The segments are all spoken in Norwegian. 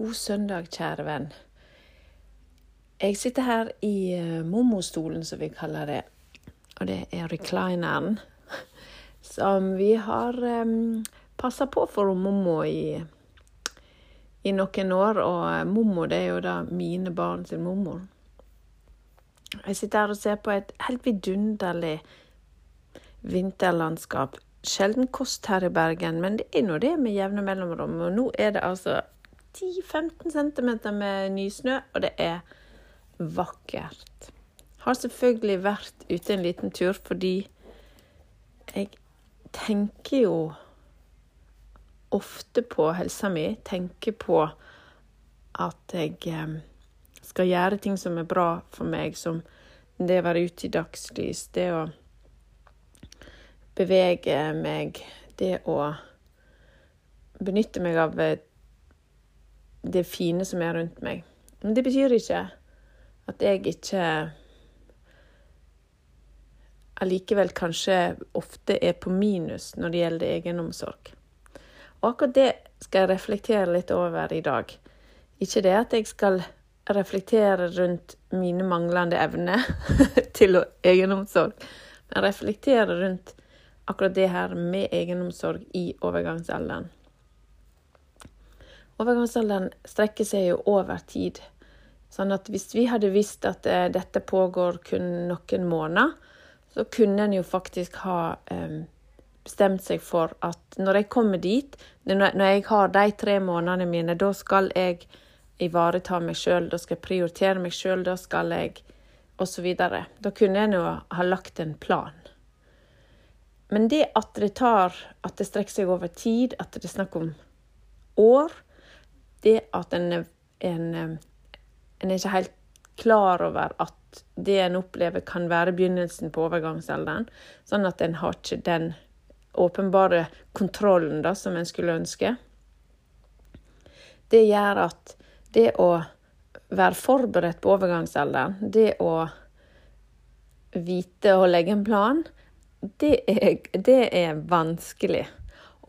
God søndag, kjære venn. Jeg sitter her i uh, Mommostolen, som vi kaller det. Og det er reclineren. Som vi har um, passa på for Mommo i, i noen år. Og uh, Mommo, det er jo da mine barn sin mormor. Jeg sitter her og ser på et helt vidunderlig vinterlandskap. Sjelden kost her i Bergen, men det er nå det med jevne mellomrom. Og nå er det altså 10-15 cm med nysnø, og det er vakkert. Har selvfølgelig vært ute en liten tur fordi jeg tenker jo ofte på helsa mi. Tenker på at jeg eh, skal gjøre ting som er bra for meg, som det å være ute i dagslys, det å bevege meg, det å benytte meg av eh, det fine som er rundt meg. Men det betyr ikke at jeg ikke allikevel kanskje ofte er på minus når det gjelder egenomsorg. Og akkurat det skal jeg reflektere litt over i dag. Ikke det at jeg skal reflektere rundt mine manglende evner til egenomsorg, men reflektere rundt akkurat det her med egenomsorg i overgangsalderen. Overgangsalderen strekker seg jo over tid. Sånn at hvis vi hadde visst at eh, dette pågår kun noen måneder, så kunne en jo faktisk ha eh, bestemt seg for at når jeg kommer dit, når jeg har de tre månedene mine, da skal jeg ivareta meg sjøl, da skal jeg prioritere meg sjøl, da skal jeg osv. Da kunne en jo ha lagt en plan. Men det at det tar At det strekker seg over tid, at det er snakk om år, det at en, en, en er ikke helt klar over at det en opplever, kan være begynnelsen på overgangsalderen. Sånn at en har ikke den åpenbare kontrollen da, som en skulle ønske. Det gjør at det å være forberedt på overgangsalderen, det å vite og legge en plan, det er, det er vanskelig.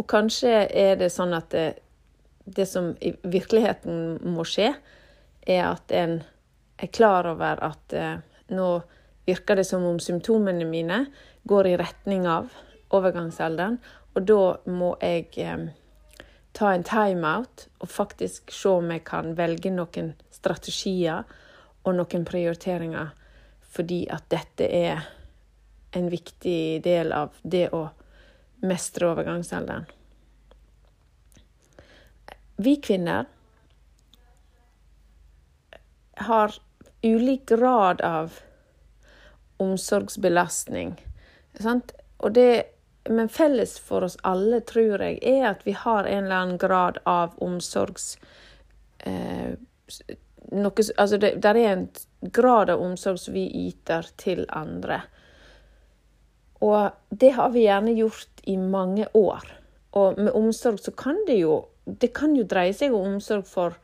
Og kanskje er det sånn at det, det som i virkeligheten må skje, er at en er klar over at eh, nå virker det som om symptomene mine går i retning av overgangsalderen, og da må jeg eh, ta en timeout og faktisk se om jeg kan velge noen strategier og noen prioriteringer, fordi at dette er en viktig del av det å mestre overgangsalderen. Vi kvinner har ulik grad av omsorgsbelastning. Det, men felles for oss alle, tror jeg, er at vi har en eller annen grad av omsorgs... Eh, noe, altså det, der er en grad av omsorg som vi yter til andre. Og det har vi gjerne gjort i mange år. Og med omsorg så kan det jo det kan jo dreie seg om omsorg for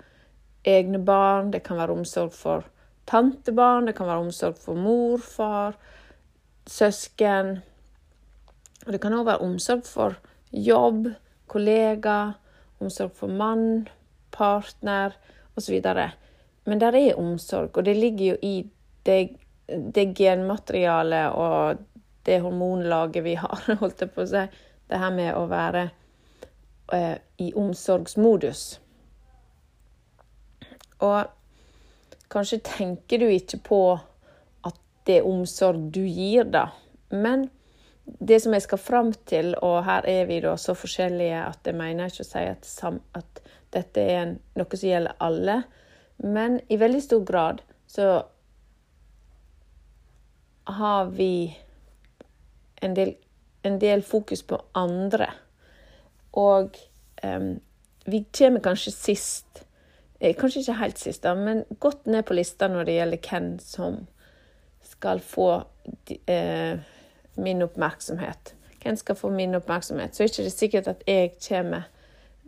egne barn, det kan være omsorg for tantebarn, det kan være omsorg for mor, far, søsken. Og det kan òg være omsorg for jobb, kollega, omsorg for mann, partner osv. Men der er omsorg, og det ligger jo i det, det genmaterialet og det hormonlaget vi har, holdt jeg på å si. Det her med å være eh, i omsorgsmodus. Og kanskje tenker du ikke på at det er omsorg du gir, da. Men det som jeg skal fram til, og her er vi da så forskjellige at jeg mener ikke å si at, at dette er noe som gjelder alle, men i veldig stor grad så har vi en del, en del fokus på andre. Og um, vi kommer kanskje sist, eh, kanskje ikke helt sist, da, men godt ned på lista når det gjelder hvem som skal få uh, min oppmerksomhet. Hvem skal få min oppmerksomhet? Så er det ikke sikkert at jeg kommer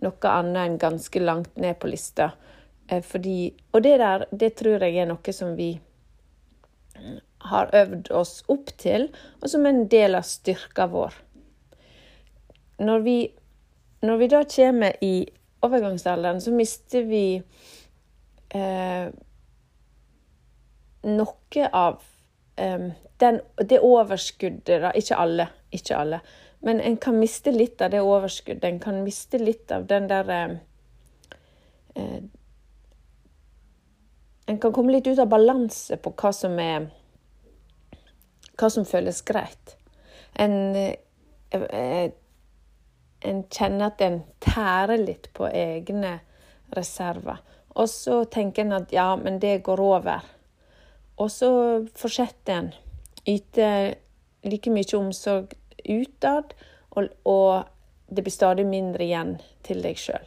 noe annet enn ganske langt ned på lista. Uh, fordi, og det der, det tror jeg er noe som vi har øvd oss opp til, og som er en del av styrka vår. Når vi når vi da kommer i overgangsalderen så mister vi eh, noe av eh, den, det overskuddet, da. Ikke alle, ikke alle. Men en kan miste litt av det overskuddet. En kan miste litt av den der eh, eh, En kan komme litt ut av balanse på hva som er Hva som føles greit. En, eh, en kjenner at en tærer litt på egne reserver. Og så tenker en at ja, men det går over. Og så fortsetter en. Yter like mye omsorg utad, og, og det blir stadig mindre igjen til deg sjøl.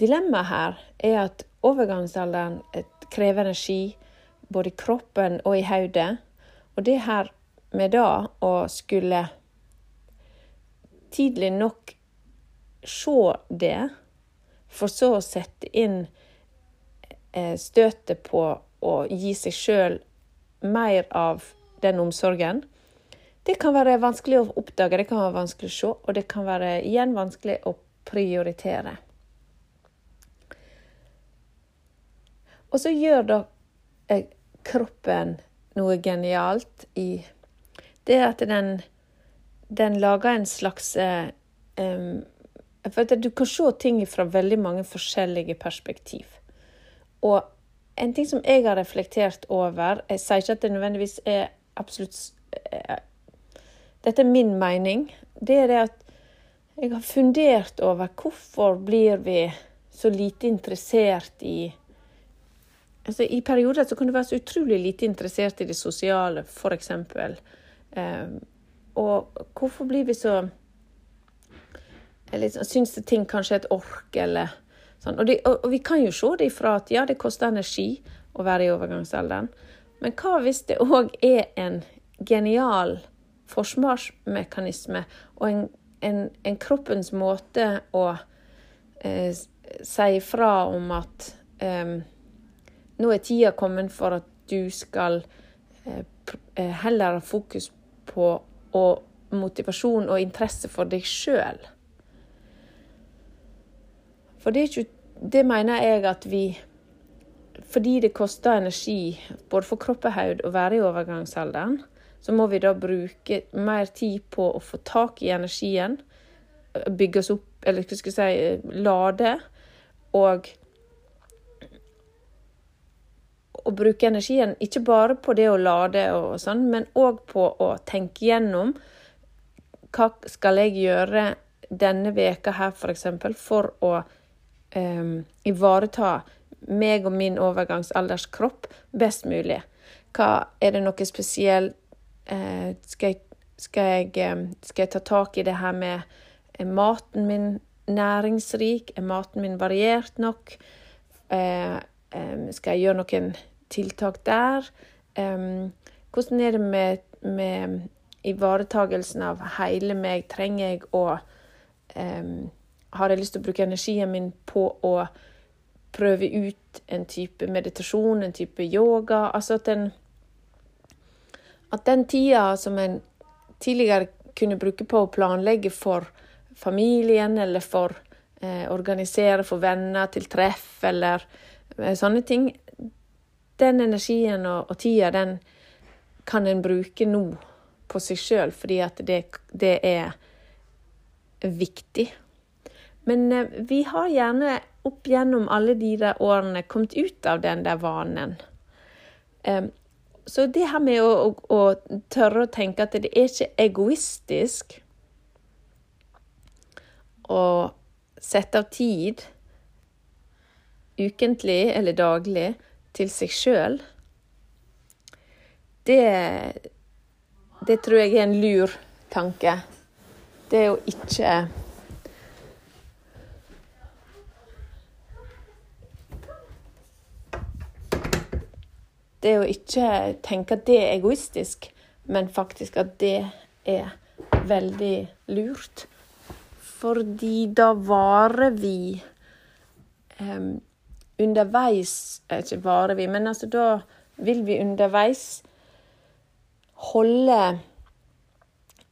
Dilemmaet her er at overgangsalderen krever energi både i kroppen og i hodet. Og det her med da å skulle tidlig nok se det, for så å sette inn eh, støtet på å gi seg sjøl mer av den omsorgen, det kan være vanskelig å oppdage, det kan være vanskelig å se, og det kan være igjen vanskelig å prioritere. Og så gjør da eh, kroppen noe genialt i Det at den, den lager en slags um, For at du kan se ting fra veldig mange forskjellige perspektiv. Og en ting som jeg har reflektert over Jeg sier ikke at det nødvendigvis er absolutt dette er min mening. Det er det at jeg har fundert over hvorfor blir vi så lite interessert i altså I perioder så kan du være så utrolig lite interessert i det sosiale, f.eks. Eh, og hvorfor blir vi så liksom, Syns ting kanskje er et ork, eller sånn. Og, de, og, og, vi kan jo se det ifra at ja, det koster energi å være i overgangsalderen. Men hva hvis det òg er en genial forsvarsmekanisme og en, en, en, kroppens måte å eh, si fra om at eh, nå er tida kommet for at du skal eh, eh heller ha fokus på og motivasjon og interesse for deg sjøl. For det, ikke, det mener jeg at vi fordi det koster energi både for kropp og hode å være i overgangsalderen, så må vi da bruke mer tid på å få tak i energien, bygge oss opp, eller hva skal jeg si, lade, og å bruke energien ikke bare på det å lade og sånn, men òg på å tenke gjennom hva skal jeg gjøre denne veka her, f.eks., for, for å um, ivareta meg og min overgangsalderskropp best mulig. Hva Er det noe spesielt Eh, skal jeg, skal, jeg, eh, skal jeg ta tak i det her med Er maten min næringsrik? Er maten min variert nok? Eh, skal jeg gjøre noen tiltak der? Hvordan er det med, med ivaretagelsen av hele meg? Trenger jeg å Har jeg lyst til å bruke energien min på å prøve ut en type meditasjon, en type yoga? Altså at en at den tida som en tidligere kunne bruke på å planlegge for familien, eller for eh, organisere for venner til treff, eller eh, sånne ting Den energien og, og tida, den kan en bruke nå på seg sjøl, fordi at det, det, er viktig. Men eh, vi har gjerne opp gjennom alle de der årene kommet ut av den der vanen. Så det her med å, å, å, tørre å tenke at det er ikke egoistisk å sette av tid ukentlig eller daglig til seg sjøl, det, det tror jeg er en lur tanke. Det å ikke Det å ikke tenke at det er egoistisk, men faktisk at det er veldig lurt. Fordi da varer vi um, underveis Ikke varer vi, men altså da vil vi underveis holde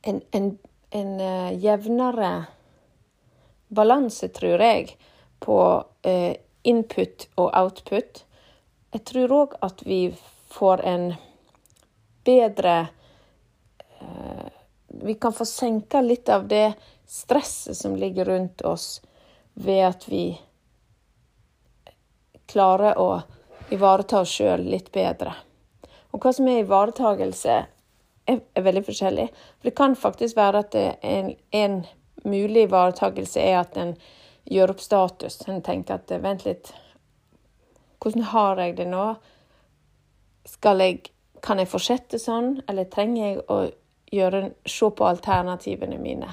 en, en, en uh, jevnere balanse, tror jeg, på eh, input og output. Jeg tror òg at vi får en bedre eh, Vi kan få senka litt av det stresset som ligger rundt oss, ved at vi klarer å ivareta oss sjøl litt bedre. Og hva som er ivaretagelse, er, veldig forskjellig. For det kan faktisk være at en, en mulig ivaretagelse er at en gjør opp status. En tenker at vent litt, hvordan har jeg det nå? Skal jeg, kan jeg fortsette sånn, eller trenger jeg å gjøre, se på alternativene mine?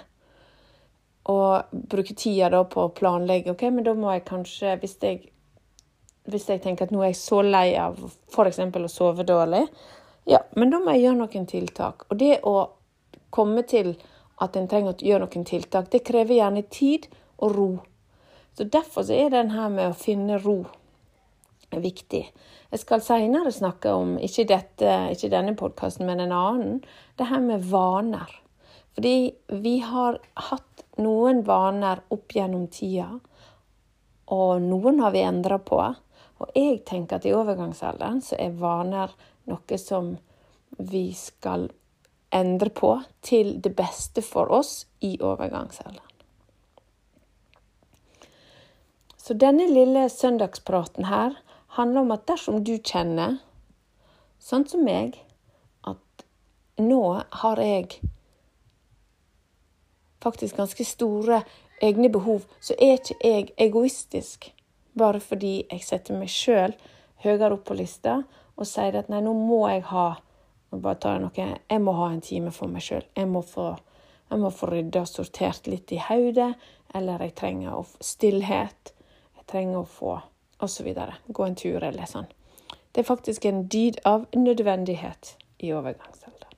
Og bruke tida da på å planlegge. OK, men da må jeg kanskje, hvis jeg, hvis jeg tenker at nå er jeg så lei av f.eks. å sove dårlig, ja, men da må jeg gjøre noen tiltak. Og det å komme til at en trenger å gjøre noen tiltak, det krever gjerne tid og ro. Så Derfor så er den her med å finne ro viktig. Jeg skal seinere snakke om, ikke, dette, ikke denne podkasten, men en annen, det her med vaner. Fordi vi har hatt noen vaner opp gjennom tida, og noen har vi endra på. Og jeg tenker at i overgangsalderen så er vaner noe som vi skal endre på til det beste for oss i overgangsalderen. Så denne lille søndagspraten her handler om at dersom du kjenner, sånn som meg, at nå har jeg faktisk ganske store egne behov, så er ikke jeg egoistisk bare fordi jeg setter meg sjøl høyere opp på lista og sier at nei, nå må jeg ha bare ta noe, jeg må ha en time for meg sjøl. Jeg, jeg, må få rydda og sortert litt i hodet. Eller jeg trenger stillhet. Jeg trenger å få osv. Gå en tur eller sånn. Det er faktisk en dyd av nødvendighet i overgangsalderen.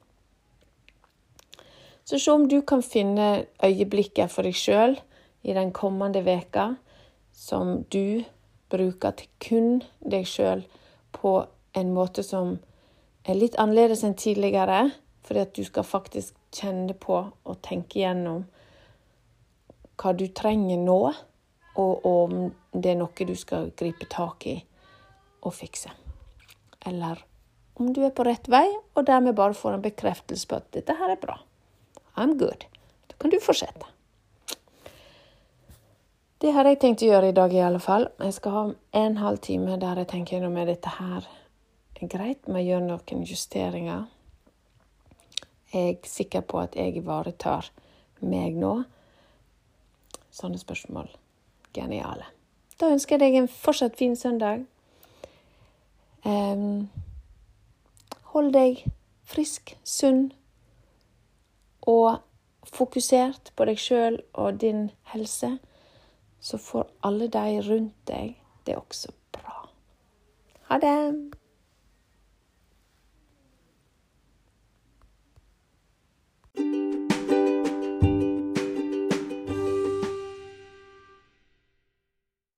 Så se om du kan finne øyeblikket for deg sjøl i den kommende veka som du bruker til kun deg sjøl på en måte som er litt annerledes enn tidligere, fordi at du skal faktisk kjenne på og tenke gjennom hva du trenger nå, og om det er noe du skal gripe tak i og fikse. Eller om du er på rett vei, og dermed bare får en bekreftelse på at 'dette her er bra'. I'm good. Da kan du fortsette. Det har jeg tenkt å gjøre i dag i alle fall. Jeg skal ha en halv time der jeg tenker gjennom dette her er greit med å gjøre noen justeringer. Jeg er sikker på at jeg ivaretar meg nå. Sånne spørsmål. Geniale. Da ønsker jeg deg en fortsatt fin søndag. Um, hold deg frisk, sunn og fokusert på deg sjøl og din helse så får alle de rundt deg det også bra. Ha det! thank